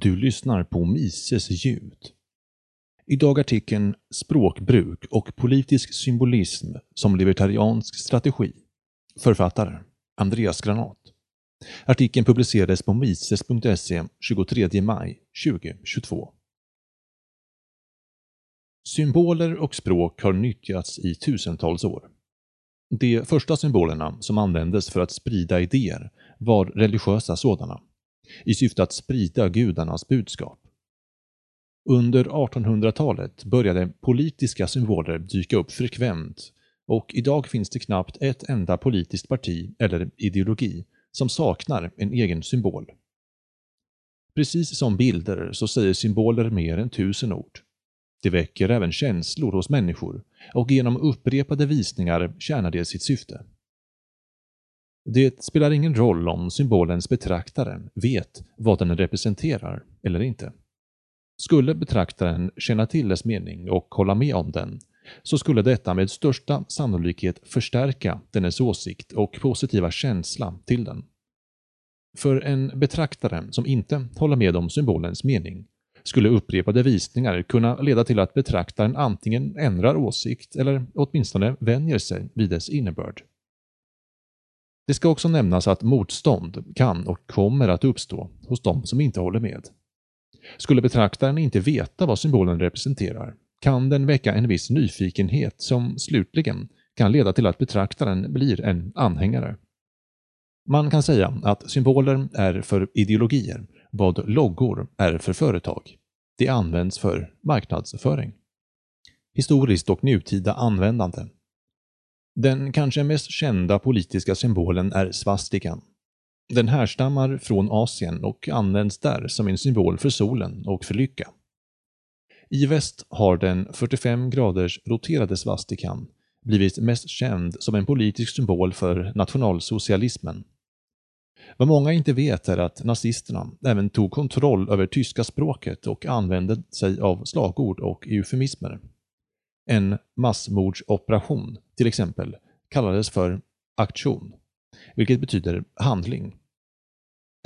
Du lyssnar på Mises ljud. Idag artikeln Språkbruk och politisk symbolism som libertariansk strategi. Författare Andreas Granat. Artikeln publicerades på mises.se 23 maj 2022. Symboler och språk har nyttjats i tusentals år. De första symbolerna som användes för att sprida idéer var religiösa sådana i syfte att sprida gudarnas budskap. Under 1800-talet började politiska symboler dyka upp frekvent och idag finns det knappt ett enda politiskt parti eller ideologi som saknar en egen symbol. Precis som bilder så säger symboler mer än tusen ord. Det väcker även känslor hos människor och genom upprepade visningar tjänar det sitt syfte. Det spelar ingen roll om symbolens betraktare vet vad den representerar eller inte. Skulle betraktaren känna till dess mening och hålla med om den, så skulle detta med största sannolikhet förstärka dennes åsikt och positiva känsla till den. För en betraktare som inte håller med om symbolens mening skulle upprepade visningar kunna leda till att betraktaren antingen ändrar åsikt eller åtminstone vänjer sig vid dess innebörd. Det ska också nämnas att motstånd kan och kommer att uppstå hos de som inte håller med. Skulle betraktaren inte veta vad symbolen representerar kan den väcka en viss nyfikenhet som slutligen kan leda till att betraktaren blir en anhängare. Man kan säga att symboler är för ideologier vad loggor är för företag. Det används för marknadsföring. Historiskt och nutida användande den kanske mest kända politiska symbolen är svastikan. Den härstammar från Asien och används där som en symbol för solen och för lycka. I väst har den 45 graders roterade svastikan blivit mest känd som en politisk symbol för nationalsocialismen. Vad många inte vet är att nazisterna även tog kontroll över tyska språket och använde sig av slagord och eufemismer. En massmordsoperation, till exempel, kallades för aktion, vilket betyder handling.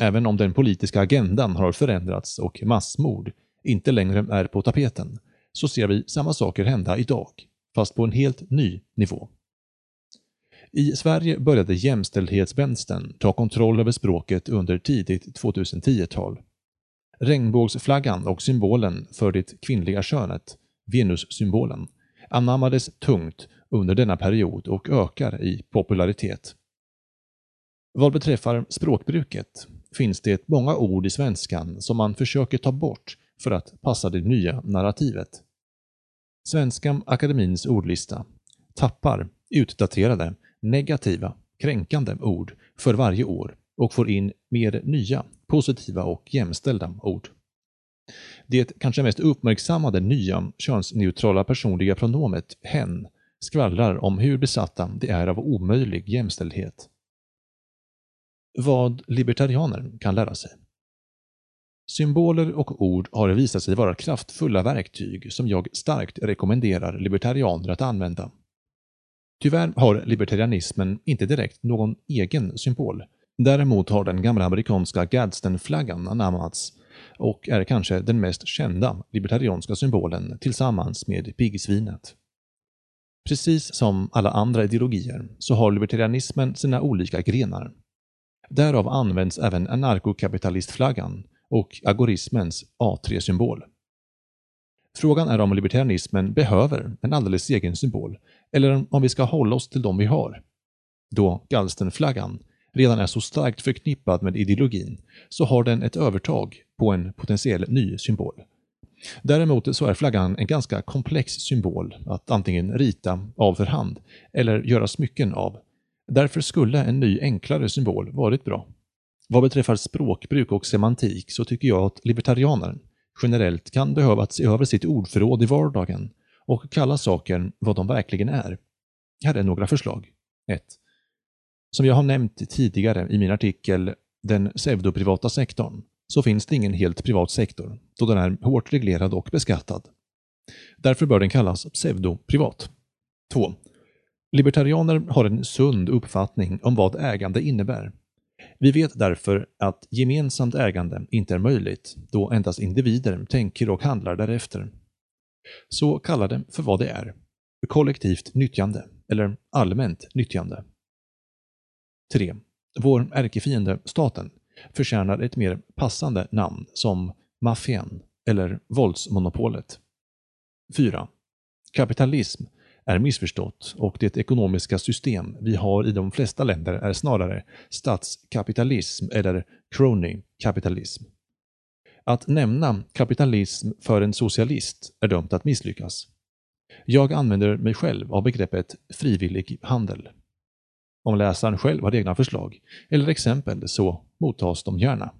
Även om den politiska agendan har förändrats och massmord inte längre är på tapeten, så ser vi samma saker hända idag, fast på en helt ny nivå. I Sverige började jämställdhetsvänstern ta kontroll över språket under tidigt 2010-tal. Regnbågsflaggan och symbolen för det kvinnliga könet, Venussymbolen, anammades tungt under denna period och ökar i popularitet. Vad beträffar språkbruket finns det många ord i svenskan som man försöker ta bort för att passa det nya narrativet. Svenska Akademins ordlista tappar utdaterade, negativa, kränkande ord för varje år och får in mer nya, positiva och jämställda ord. Det kanske mest uppmärksammade nya könsneutrala personliga pronomet hen skvallrar om hur besatta de är av omöjlig jämställdhet. Vad libertarianer kan lära sig. Symboler och ord har visat sig vara kraftfulla verktyg som jag starkt rekommenderar libertarianer att använda. Tyvärr har libertarianismen inte direkt någon egen symbol. Däremot har den gamla amerikanska Gadsden-flaggan anammats och är kanske den mest kända libertarianska symbolen tillsammans med piggsvinet. Precis som alla andra ideologier så har libertarianismen sina olika grenar. Därav används även anarkokapitalistflaggan och agorismens A3-symbol. Frågan är om libertarianismen behöver en alldeles egen symbol, eller om vi ska hålla oss till de vi har. Då Galstenflaggan redan är så starkt förknippad med ideologin, så har den ett övertag på en potentiell ny symbol. Däremot så är flaggan en ganska komplex symbol att antingen rita av för hand eller göra smycken av. Därför skulle en ny enklare symbol varit bra. Vad beträffar språkbruk och semantik så tycker jag att libertarianer generellt kan behöva se över sitt ordförråd i vardagen och kalla saker vad de verkligen är. Här är några förslag. 1. Som jag har nämnt tidigare i min artikel Den pseudoprivata sektorn så finns det ingen helt privat sektor, då den är hårt reglerad och beskattad. Därför bör den kallas pseudoprivat. 2. Libertarianer har en sund uppfattning om vad ägande innebär. Vi vet därför att gemensamt ägande inte är möjligt, då endast individer tänker och handlar därefter. Så kalla det för vad det är. Kollektivt nyttjande, eller allmänt nyttjande. 3. Vår ärkefiende, staten, förtjänar ett mer passande namn som maffian eller våldsmonopolet. 4. Kapitalism är missförstått och det ekonomiska system vi har i de flesta länder är snarare statskapitalism eller crony-kapitalism. Att nämna kapitalism för en socialist är dömt att misslyckas. Jag använder mig själv av begreppet frivillig handel. Om läsaren själv har egna förslag eller exempel så mottas de gärna.